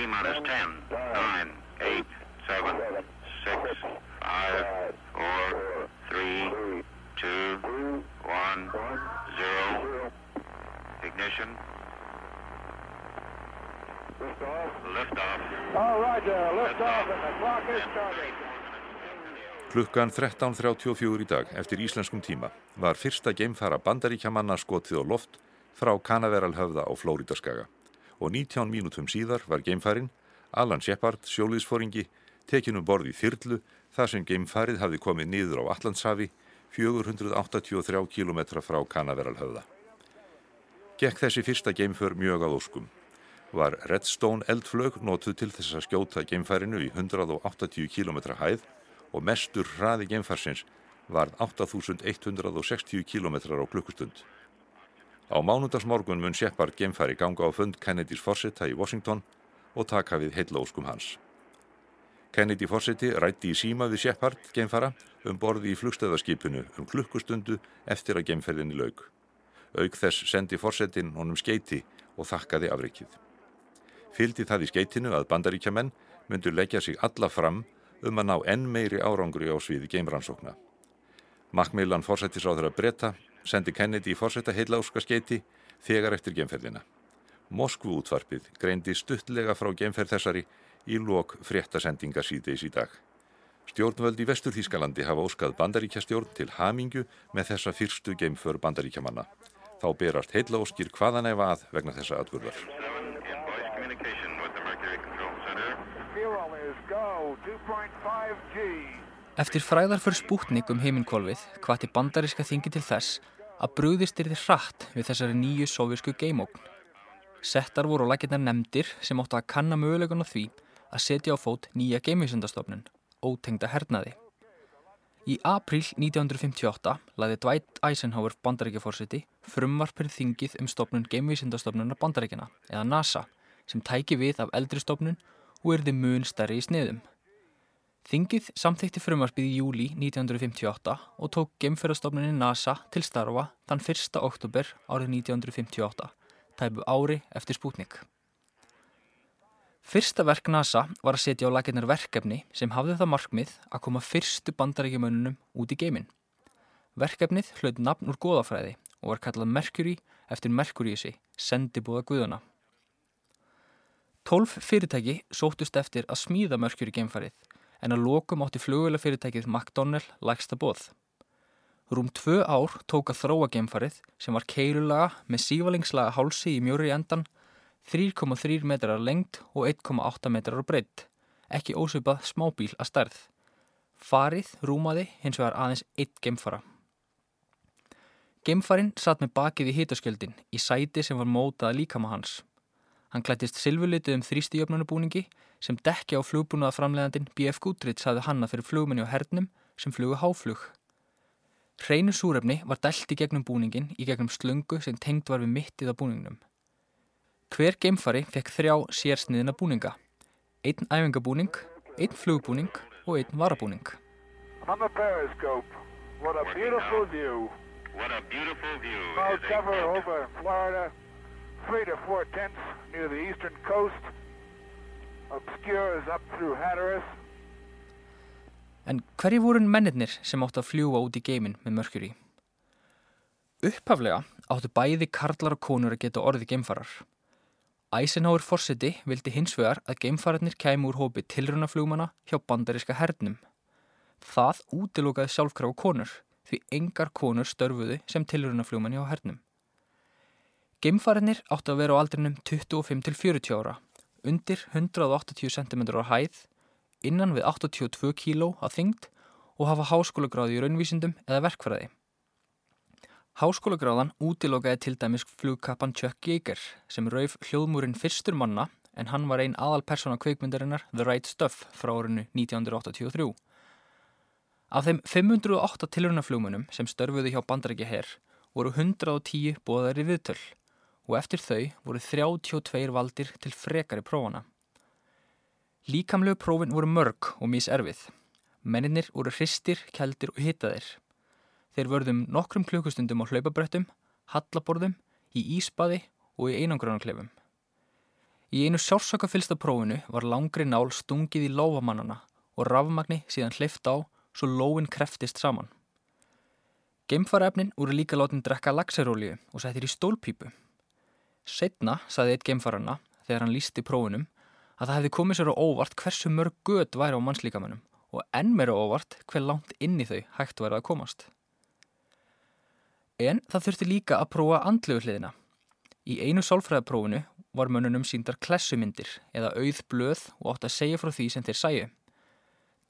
T-minus 10, 9, 8, 7, 6, 5, 4, 3, 2, 1, 0. Ignition. Liftoff. All Roger, liftoff and the clock is starting. Klukkan 13.34 í dag eftir íslenskum tíma var fyrsta geimfara bandaríkjamanna skotið á loft frá Kanaveralhöfða á Flóridaskaga og 19 mínútum síðar var geimfarin Alan Shepard, sjóliðsforingi, tekinu borði þyrlu þar sem geimfarið hafði komið niður á Allandshafi 483 km frá Kanaveralhöfða. Gekk þessi fyrsta geimför mjög að óskum. Var Redstone eldflög notuð til þess að skjóta geimfærinu í 180 km hæð og mestur hraði geimfarsins var 8160 km á klukkustund. Á mánundagsmorgun mun Shepard geimfari ganga á fund Kennedys fórsetta í Washington og taka við heillóskum hans. Kennedy fórseti rætti í síma við Shepard geimfara um borði í flugstöðaskipinu um klukkustundu eftir að geimferðinni laug. Aug þess sendi fórsetin honum skeiti og þakkaði afrikið. Fyldi það í skeitinu að bandaríkjamenn myndur leggja sig alla fram um að ná enn meiri árangri á sviði geimrannsókna. Macmillan fórsættisráður að breyta sendi Kennedy í fórsætta heiláska skeiti þegar eftir geimferðina. Moskvu útvarpið greindi stuttlega frá geimferð þessari í lok fréttasendinga síðdeis í dag. Stjórnvöld í vestur Þískalandi hafa óskað bandaríkjastjórn til hamingu með þessa fyrstu geimför bandaríkjamanna. Þá berast heilaóskir hvaðan efa að vegna þessa atbyrðar. Eftir fræðar fyrir spútning um heiminkvolvið hvati bandaríska þingi til þess að brúðist er þið hratt við þessari nýju sovjísku geimókn. Settar voru á laginnar nefndir sem áttu að kanna mögulegun á því að setja á fót nýja geimvísundastofnun, ótengda hernaði. Í april 1958 laði Dwight Eisenhower bandaríkjaforsiti frumvarpir þingið um stofnun geimvísundastofnunar bandaríkjana, eða NASA, sem tæki við af eldri stofnun og erði mun stærri í sniðum. Þingið samþykti frumarspið í júli 1958 og tók gemferðarstofnunin NASA til starfa þann 1. oktober árið 1958, tæpu ári eftir spútnik. Fyrsta verk NASA var að setja á laginnar verkefni sem hafði það markmið að koma fyrstu bandarækjumönunum út í geiminn. Verkefnið hlaut nafn úr goðafræði og var kallað Mercury eftir Mercurysi, sendibúða guðuna. Tólf fyrirtæki sótust eftir að smíða Mercury geimfarið en að lokum átti flugvelafyrirtækið McDonnell lægsta bóð. Rúm tvö ár tók að þróa geimfarið sem var keirulaga með sívalingslaga hálsi í mjóri endan, 3,3 metrar lengt og 1,8 metrar breytt, ekki ósöpað smábíl að stærð. Farið rúmaði hins vegar aðeins eitt geimfara. Geimfarin satt með bakið í hitaskjöldin í sæti sem var mótað líkama hans. Hann klættist silfurlitið um þrýstijöfnunabúningi sem dekki á flugbúnaða framleiðandin BF Goodrich hafði hanna fyrir flugmenni á hernum sem flugu háflug. Hreinu súrefni var dælt í gegnum búningin í gegnum slungu sem tengd var við mittið á búningnum. Hver geimfari fekk þrjá sérsniðina búninga. Einn æfingabúning, einn flugbúning og einn varabúning. On the periscope, what a beautiful view. What a beautiful view. Cloud cover over Florida. three to four tenths near the eastern coast, En hverju voru mennirnir sem áttu að fljúa út í geiminn með Mercury? Upphaflega áttu bæði karlar og konur að geta orði geimfarar. Eisenhower Fawcetti vildi hins vegar að geimfararnir kæmu úr hópi tilrunaflugmana hjá bandaríska hernum. Það útilókaði sjálfkrafa konur því engar konur störfuðu sem tilrunaflugmanni á hernum. Geimfarinnir áttu að vera á aldrinum 25 til 40 ára, undir 180 cm á hæð, innan við 82 kg að þyngd og hafa háskólagráði í raunvísindum eða verkfræði. Háskólagráðan útilokaði til dæmis flugkappan Chuck Yeager sem rauf hljóðmúrin fyrstur manna en hann var einn aðal persóna kveikmyndarinnar The Right Stuff frá árinu 1983. Af þeim 508 tilrunaflugmunum sem störfuði hjá bandarækja herr voru 110 bóðar í viðtöll og eftir þau voru 32 valdir til frekari prófana. Líkamlegu prófin voru mörg og miserfið. Menninir voru hristir, keldir og hittaðir. Þeir vörðum nokkrum klukkustundum á hlaupabrettum, hallaborðum, í íspaði og í einangrunarklefum. Í einu sjársökafylsta prófinu var langri nál stungið í lófamannana og rafmagni síðan hleyft á svo lóin kreftist saman. Geimfaraefnin voru líka látin drekka laxerólíu og settir í stólpípu. Setna saði eitt geimfarana, þegar hann lísti prófunum, að það hefði komið sér á óvart hversu mörg gött væri á mannslíkamannum og enn meira óvart hver langt inn í þau hægt væri að komast. En það þurfti líka að prófa andlegu hliðina. Í einu sálfræðaprófinu var mönnunum síndar klessumyndir eða auð blöð og átt að segja frá því sem þeir sæju.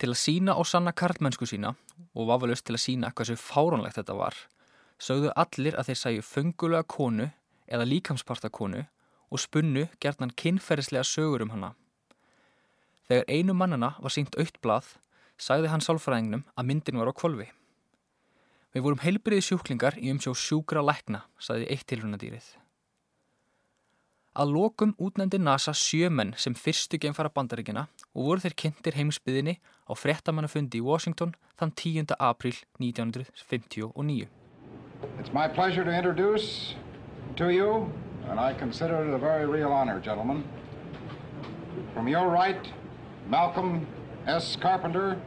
Til að sína og sanna karlmennsku sína og vafalust til að sína hversu fáránlegt þetta var, sögðu allir að þeir sæju fengulega konu eða líkamspartakonu og spunnu gerðnan kynferðislega sögur um hana. Þegar einu mannana var sínt aukt blað, sagði hann sálfræðingnum að myndin var á kvolvi. Við vorum heilbriði sjúklingar í umsjó sjúkra lækna, sagði eitt tilhörnadýrið. Að lokum útnefndi NASA sjömenn sem fyrstu geimfara bandaríkina og voru þeir kynntir heimsbyðinni á frettamannafundi í Washington þann 10. april 1959. It's my pleasure to introduce to you, and I consider it a very real honor, gentlemen. From your right, Malcolm S. Carpenter,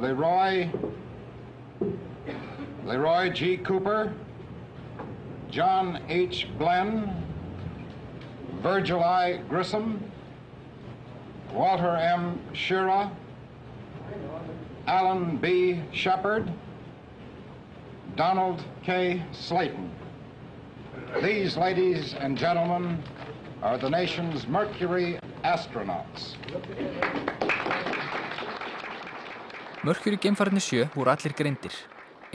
Leroy, Leroy G. Cooper, John H. Glenn, Virgil I. Grissom, Walter M. Shira, Alan B. Shepard, Donald K. Slayton. These, ladies and gentlemen, are the nation's Mercury astronauts. Mörkjur í geimfarni sjö voru allir greindir,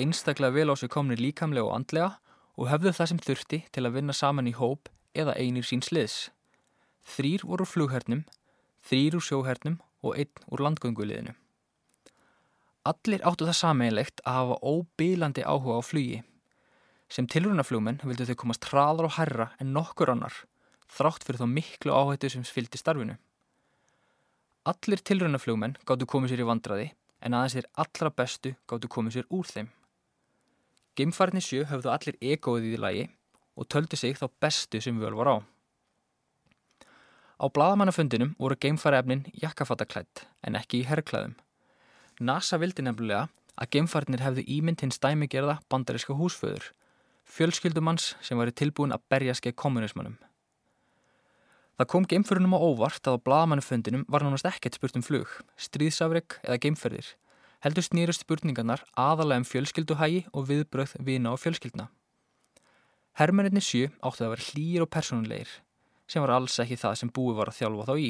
einstaklega vel á sig komni líkamlega og andlega og höfðu það sem þurfti til að vinna saman í hóp eða einir síns liðs. Þrýr voru flughernum, þrýr úr sjóhernum og einn úr landgönguliðinu. Allir áttu það sameinlegt að hafa óbílandi áhuga á flugi. Sem tilrunaflugmenn vildu þau komast hraðar og herra en nokkur annar, þrátt fyrir þá miklu áhættu sem fylgdi starfinu. Allir tilrunaflugmenn gáttu komið sér í vandraði en aðeins þeir allra bestu gáttu komið sér úr þeim. Geimfarni sjö höfðu allir egoðið í lagi og töldu sig þá bestu sem völ var á. Á bladamannafundinum voru geimfaraefnin jakkafattaklætt en ekki í herrklæðum. NASA vildi nefnilega að geimfarnir hefðu ímynd hins dæmigerða bandaríska húsföður, fjölskyldumanns sem væri tilbúin að berja skeið kommunismannum. Það kom geimförunum á óvart að á bladamannafundinum var nánast ekkert spurt um flug, stríðsafreg eða geimferðir. Heldur snýrust spurningarnar aðalega um fjölskylduhægi og viðbröð vina og fjölskyldna. Hermennirni sjö áttu að vera hlýr og personulegir, sem var alls ekki það sem búi var að þjálfa þá í.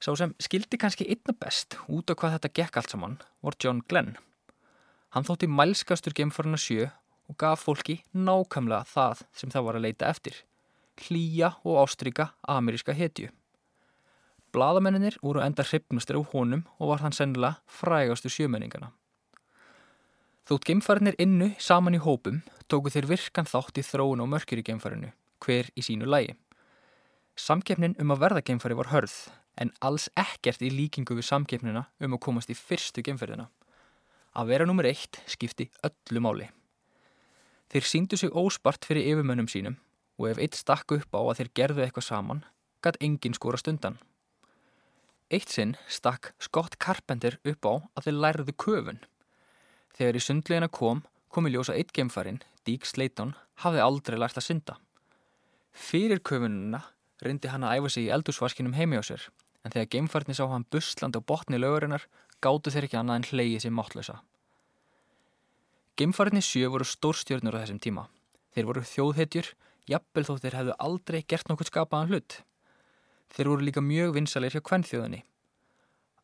Sá sem skildi kannski einna best út á hvað þetta gekk allt saman var John Glenn. Hann þótti mælskastur geimfarina sjö og gaf fólki nákvæmlega það sem það var að leita eftir. Hlýja og ástryka ameríska hetju. Bladamenninir voru enda hrypnustir á honum og var hann sennilega frægastu sjömenningana. Þótt geimfarinir innu saman í hópum tóku þeir virkan þátt í þróun og mörkjur í geimfarinu, hver í sínu lægi. Samkeppnin um að verða geimfari var hörð en alls ekkert í líkingu við samkeppnina um að komast í fyrstu geimferðina. Að vera nummer eitt skipti öllu máli. Þeir síndu sig óspart fyrir yfirmönnum sínum og ef eitt stakk upp á að þeir gerðu eitthvað saman, gætt engin skóra stundan. Eitt sinn stakk Scott Carpenter upp á að þeir lærðu köfun. Þegar í sundlegina kom, kom í ljósa eitt geimfarin, Deke Slayton, hafði aldrei lært að synda. Fyrir köfununa reyndi hann að æfa sig í eldúsvaskinum heimi á sér, en þegar geimfarni sá hann busland á botni lögurinnar, gáttu þeir ekki annað en hleyið sér mátlösa. Geimfarni sjö voru stórstjörnur á þessum tíma. Þeir voru þjóðhetjur, jafnvel þó þeir hefðu aldrei gert nokkuð skapaðan hlut. Þeir voru líka mjög vinsalir hjá kvennþjóðinni.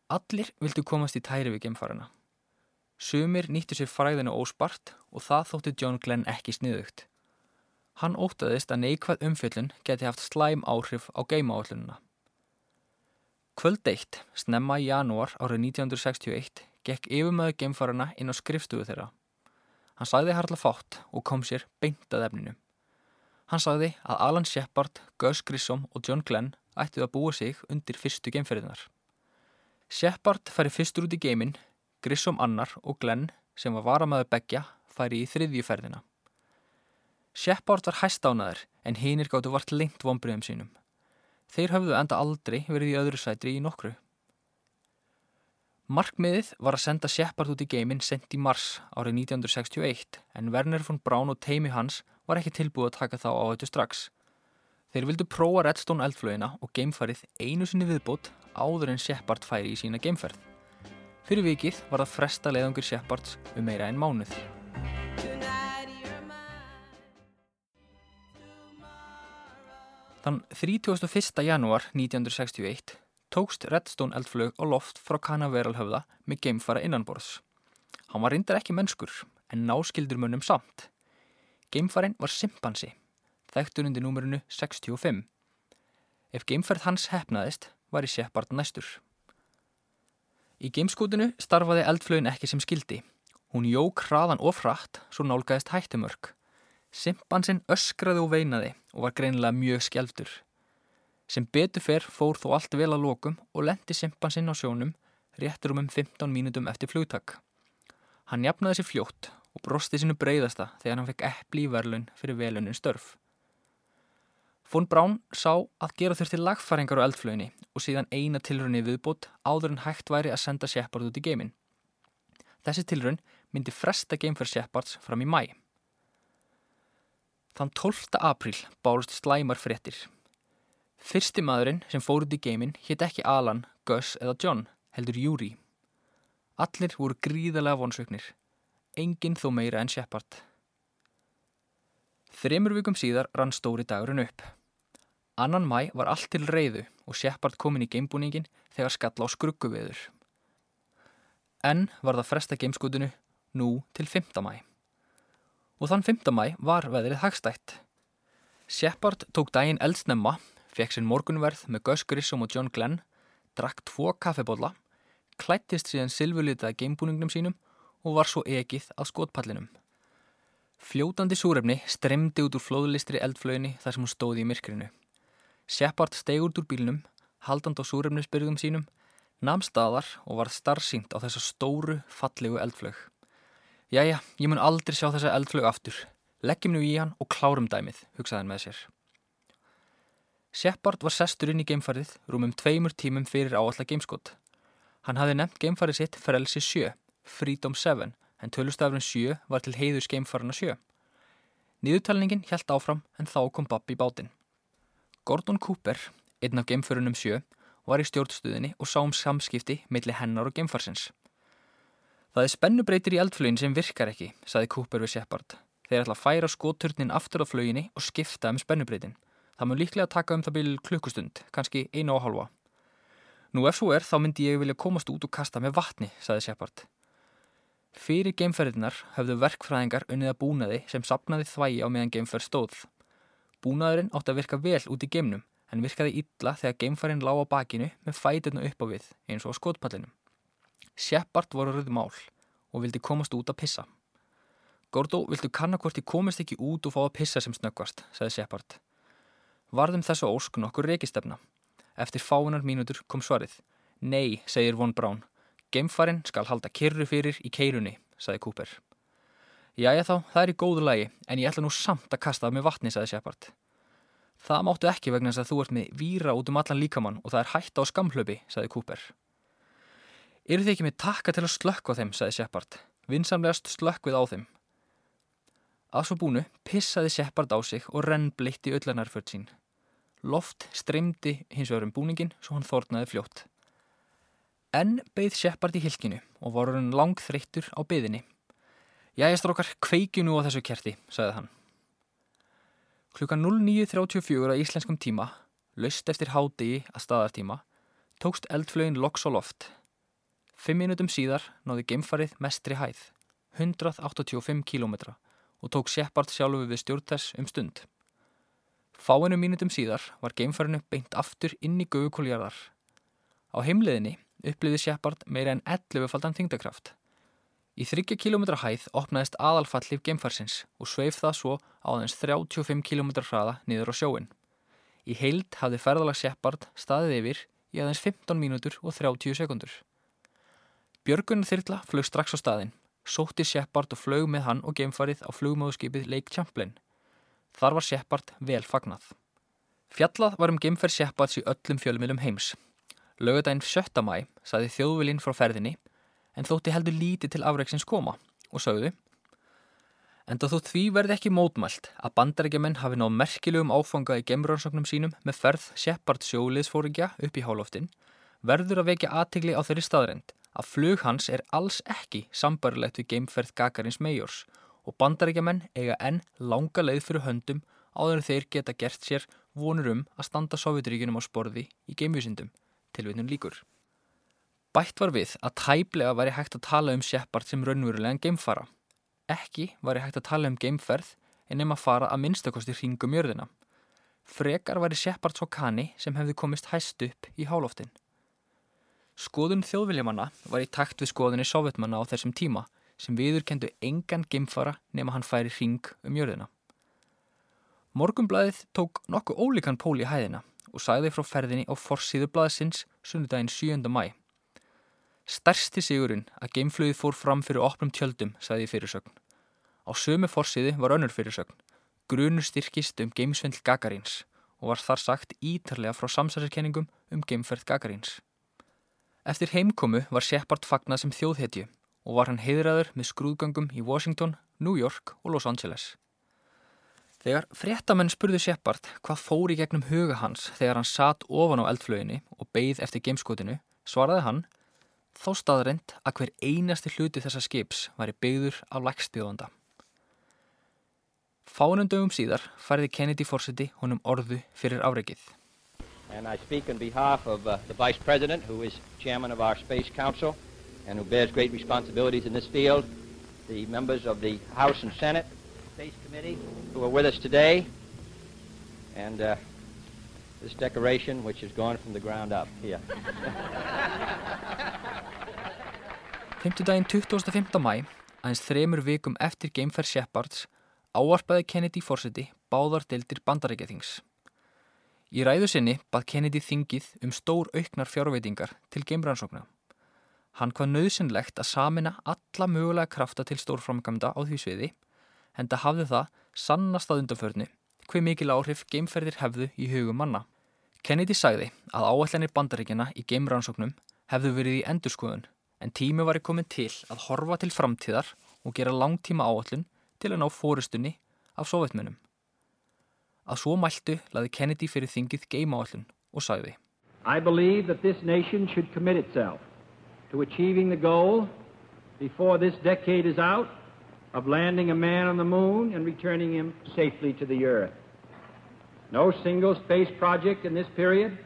Allir vildu komast í tæri við geimfarina. Sumir nýttu sér fræðinu óspart og það þótti John Glenn ekki sniðugt. Hann ótaðist að neikvæð umfyllun geti haft slæm áhrif á geimaállununa. Kvöld eitt, snemma í janúar árið 1961, gekk yfirmöðu geimfarana inn á skrifstuðu þeirra. Hann sagði harla fátt og kom sér beintað efninu. Hann sagði að Alan Shepard, Gus Grissom og John Glenn ættið að búa sig undir fyrstu geimferðinar. Shepard færi fyrstur út í geimin, Grissom annar og Glenn, sem var varamæður begja, færi í þriðju ferðina. Shepard var hæstánaður en hinir gáttu vart lengt vonbriðum sínum. Þeir höfðu enda aldrei verið í öðru sætri í nokkru. Markmiðið var að senda Shepard út í geiminn sent í mars árið 1961 en Werner von Braun og teimi hans var ekki tilbúið að taka þá á þetta strax. Þeir vildu prófa Redstone eldflöginna og geimfarið einu sinni viðbót áður en Shepard færi í sína geimferð. Fyrir vikið var það fresta leiðangur Shepards um meira en mánuð. Þann 31. janúar 1961 tókst Redstone eldflög á loft frá Canaveralhöfða með geimfara innanborðs. Hann var reyndar ekki mennskur, en náskildur mönnum samt. Geimfarin var simpansi, þekktur undir númerinu 65. Ef geimferð hans hefnaðist, var í Shepard næstur. Í geimskútinu starfaði eldflögin ekki sem skildi. Hún jók hraðan og frætt, svo nálgæðist hættumörk. Simpansinn öskraði og veinaði og var greinilega mjög skjálftur. Sem betur fer fór þó allt vel að lokum og lendi simpansinn á sjónum réttur um um 15 mínutum eftir flugtak. Hann jafnaði sér fljótt og brosti sínu breyðasta þegar hann fekk eppli í verlun fyrir velunin störf. Fón Brán sá að gera þurfti lagfæringar á eldflöginni og síðan eina tilrunni viðbót áður en hægt væri að senda Shepard út í geimin. Þessi tilrun myndi fresta geimferð Shepards fram í mæ. Þann 12. apríl bárust slæmar fréttir. Fyrsti maðurinn sem fór út í geimin hitt ekki Alan, Gus eða John, heldur Júri. Allir voru gríðarlega vonsveiknir. Engin þó meira en Shepard. Þremur vikum síðar rann stóri dagurinn upp. Annan mæ var allt til reyðu og Shepard kom inn í geimbúningin þegar skall á skrugguveður. En var það fresta geimskutinu nú til 5. mæ. Og þann 5. mæ var veðrið hagstætt. Shepard tók daginn eldsnemma fekk sinn morgunverð með Gus Grissom og John Glenn, drakk tvo kaffebólla, klættist síðan silfurlitaða geimbúningnum sínum og var svo ekið að skotpallinum. Fljótandi súrefni stremdi út úr flóðlistri eldflöginni þar sem hún stóði í myrkrinu. Shepard steg út úr bílnum, haldand á súrefnisbyrðum sínum, namn staðar og var starfsýnt á þessa stóru, fallegu eldflög. Jæja, ég mun aldrei sjá þessa eldflög aftur. Leggjum nú í hann og klárum dæmið, hugsaði hann með sér. Shepard var sestur inn í geimfarið rúmum tveimur tímum fyrir áallega geimskott. Hann hafði nefnt geimfarið sitt Frelsi 7, Freedom 7, en tölustafrun 7 var til heiðus geimfarina 7. Nýðutalningin hjælt áfram en þá kom Bob í bátinn. Gordon Cooper, einn af geimförunum 7, var í stjórnstuðinni og sá um samskipti millir hennar og geimfarsins. Það er spennubreitir í eldflögin sem virkar ekki, saði Cooper við Shepard. Þeir ætla að færa skóturnin aftur á flöginni og skipta um spennubreitin. Það mun líklega taka um það byrju klukkustund, kannski einu og halva. Nú ef svo er þá myndi ég vilja komast út og kasta með vatni, saði Shepard. Fyrir geimferðinar höfðu verkfræðingar unnið að búnaði sem sapnaði þvægi á meðan geimferð stóð. Búnaðurinn átti að virka vel út í geimnum en virkaði illa þegar geimferðin lág á bakinu með fætirna upp á við eins og á skotpallinum. Shepard voru röðu mál og vildi komast út að pissa. Gordo, viltu kanna hvort ég komist ekki út og fá að pissa sem snöggvast, saði Shepard. Varðum þessu ósk nokkur reykistefna. Eftir fáunar mínútur kom svarið. Nei, segir Von Braun. Geimfarin skal halda kyrru fyrir í keirunni, sagði Cooper. Jæja þá, það er í góðu lagi, en ég ætla nú samt að kasta það með vatni, sagði Shepard. Það máttu ekki vegna þess að þú ert með víra út um allan líkamann og það er hætt á skamhlöpi, sagði Cooper. Eru þið ekki með takka til að slökk á þeim, sagði Shepard. Vinsamlegast slökk við á þeim. Að svo búnu pissaði Shepard á sig og renn bleitti öllanarförð sín. Loft streymdi hins vegar um búningin svo hann þórnaði fljótt. En beigð Shepard í hilkinu og voru hann langþreyttur á beðinni. Jæja strókar, kveikju nú á þessu kerti, sagði hann. Klukka 09.34 á íslenskum tíma, löst eftir hádegi að staðartíma, tókst eldflögin loks á loft. Fimm minutum síðar náði geimfarið mestri hæð, 185 kílómetra og tók Shepard sjálfu við stjórn þess um stund. Fáinu mínutum síðar var geimfærinu beint aftur inn í gögukóljarðar. Á heimleðinni uppliði Shepard meira en 11-faldan þingdakraft. Í 30 km hæð opnaðist aðalfallif geimfarsins og sveif það svo á aðeins 35 km hraða niður á sjóin. Í heild hafði ferðalag Shepard staðið yfir í aðeins 15 mínútur og 30 sekundur. Björgun þyrla flög strax á staðin sótti Shepard og flög með hann og geimfarið á flugmóðskipið Lake Champlain. Þar var Shepard vel fagnað. Fjallað var um geimferð Shepards í öllum fjölumilum heims. Laugadaginn 7. mæ saði þjóðvilinn frá ferðinni en þótti heldur lítið til afreiksins koma og sögðu En þó því verði ekki mótmælt að bandarækjumenn hafi náð merkilegum áfanga í gemuransóknum sínum með ferð Shepard sjóliðsfóringja upp í hálóftin verður að vekja aðtigli á þeirri staðrend að flug hans er alls ekki sambarilegt við geimferð Gagarins Majors og bandarækjumenn eiga enn langa leið fyrir höndum áður en þeir geta gert sér vonur um að standa Sovjetríkunum á sporði í geimvísindum, tilvitnum líkur. Bætt var við að tæplega væri hægt að tala um Shepard sem raunverulegan geimfara Ekki ég hægt að tala um geimferð en nefn að fara að minnstakosti hringum jörðina. Frekar ég Shepard svo kanni sem hefði komist hæst upp í hálóftin. Skoðun þjóðviljamanna var í takt við skoðunni sovjetmanna á þessum tíma sem viður kendu engan geimfara nema hann færi hring um jörðina. Morgumblæðið tók nokkuð ólíkan pól í hæðina og sæði frá ferðinni á forsýðu blæðsins sunnudaginn 7. mæ. Stærsti sigurinn að geimflöðið fór fram fyrir opnum tjöldum, sagði fyrirsögn. Á sömu forsiði var önnur fyrirsögn. Grunur styrkist um geimsvindl Gagarins og var þar sagt ítarlega frá samsæðarkenningum um geimferð Gagarins. Eftir heimkomu var Shepard fagnað sem þjóðhetju og var hann heiðraður með skrúðgöngum í Washington, New York og Los Angeles. Þegar fréttamenn spurðu Shepard hvað fóri gegnum huga hans þegar hann satt ofan á eldflöginni og beigð eftir geimskotinu, svaraði hann þá staðrind að hver einasti hluti þessa skips væri byggður á lækstjóðanda. Fánum dögum síðar færði Kennedy fórseti honum orðu fyrir áreikið. And I speak on behalf of uh, the Vice President who is Chairman of our Space Council and who bears great responsibilities in this field, the members of the House and Senate Space Committee who are with us today, and uh, this decoration which has gone from the ground up here. Fymtudaginn 25. mæ, aðeins þremur vikum eftir Gamefair Shepards, áarpaði Kennedy fórseti báðar deildir bandarækjathings. Í ræðu sinni bað Kennedy þingið um stór auknar fjárveitingar til geimrannsókna. Hann hvað nöðsynlegt að samina alla mögulega krafta til stórframgamda á því sviði, en það hafði það sannast að undanförnu hver mikil áhrif geimferðir hefðu í hugum manna. Kennedy sagði að áallanir bandaríkjana í geimrannsóknum hefðu verið í endurskoðun en tími var komin til að horfa til framtíðar og gera langtíma áallun til að ná fórustunni af sovjetmönum. Að svo mæltu laði Kennedy fyrir þingið geima áallun og sagði I believe that this nation should commit itself to achieving the goal before this decade is out of landing a man on the moon and returning him safely to the earth. No single space project in this period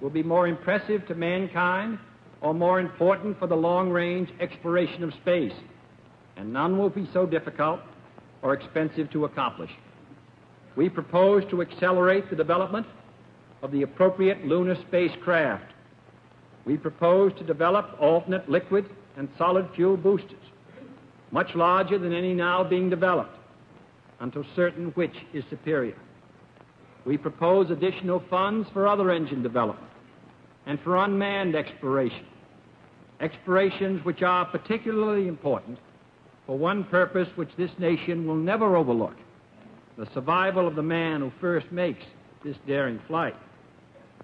will be more impressive to mankind or more important for the long-range exploration of space, and none will be so difficult or expensive to accomplish. We propose to accelerate the development of the appropriate lunar spacecraft. We propose to develop alternate liquid and solid fuel boosters, much larger than any now being developed, until certain which is superior. We propose additional funds for other engine development and for unmanned exploration. Explorations which are particularly important for one purpose which this nation will never overlook the survival of the man who first makes this daring flight.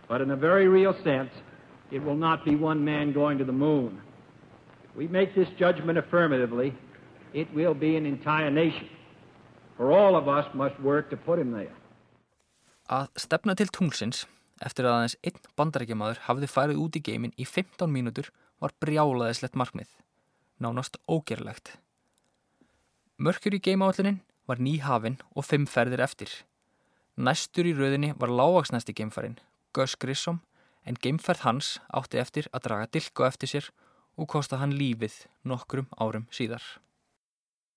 But in a very real sense, it will not be one man going to the moon. If we make this judgment affirmatively, it will be an entire nation. For all of us must work to put him there. Að stefna til tungsins eftir að aðeins einn bandarækjamaður hafði farið út í geimin í 15 mínútur var brjálaðislegt markmið, nánast ógerlegt. Mörkur í geimáallunin var ný hafinn og fimm ferðir eftir. Næstur í rauðinni var lágaksnæsti geimfarin, Gus Grissom, en geimferð hans átti eftir að draga dilko eftir sér og kosta hann lífið nokkrum árum síðar.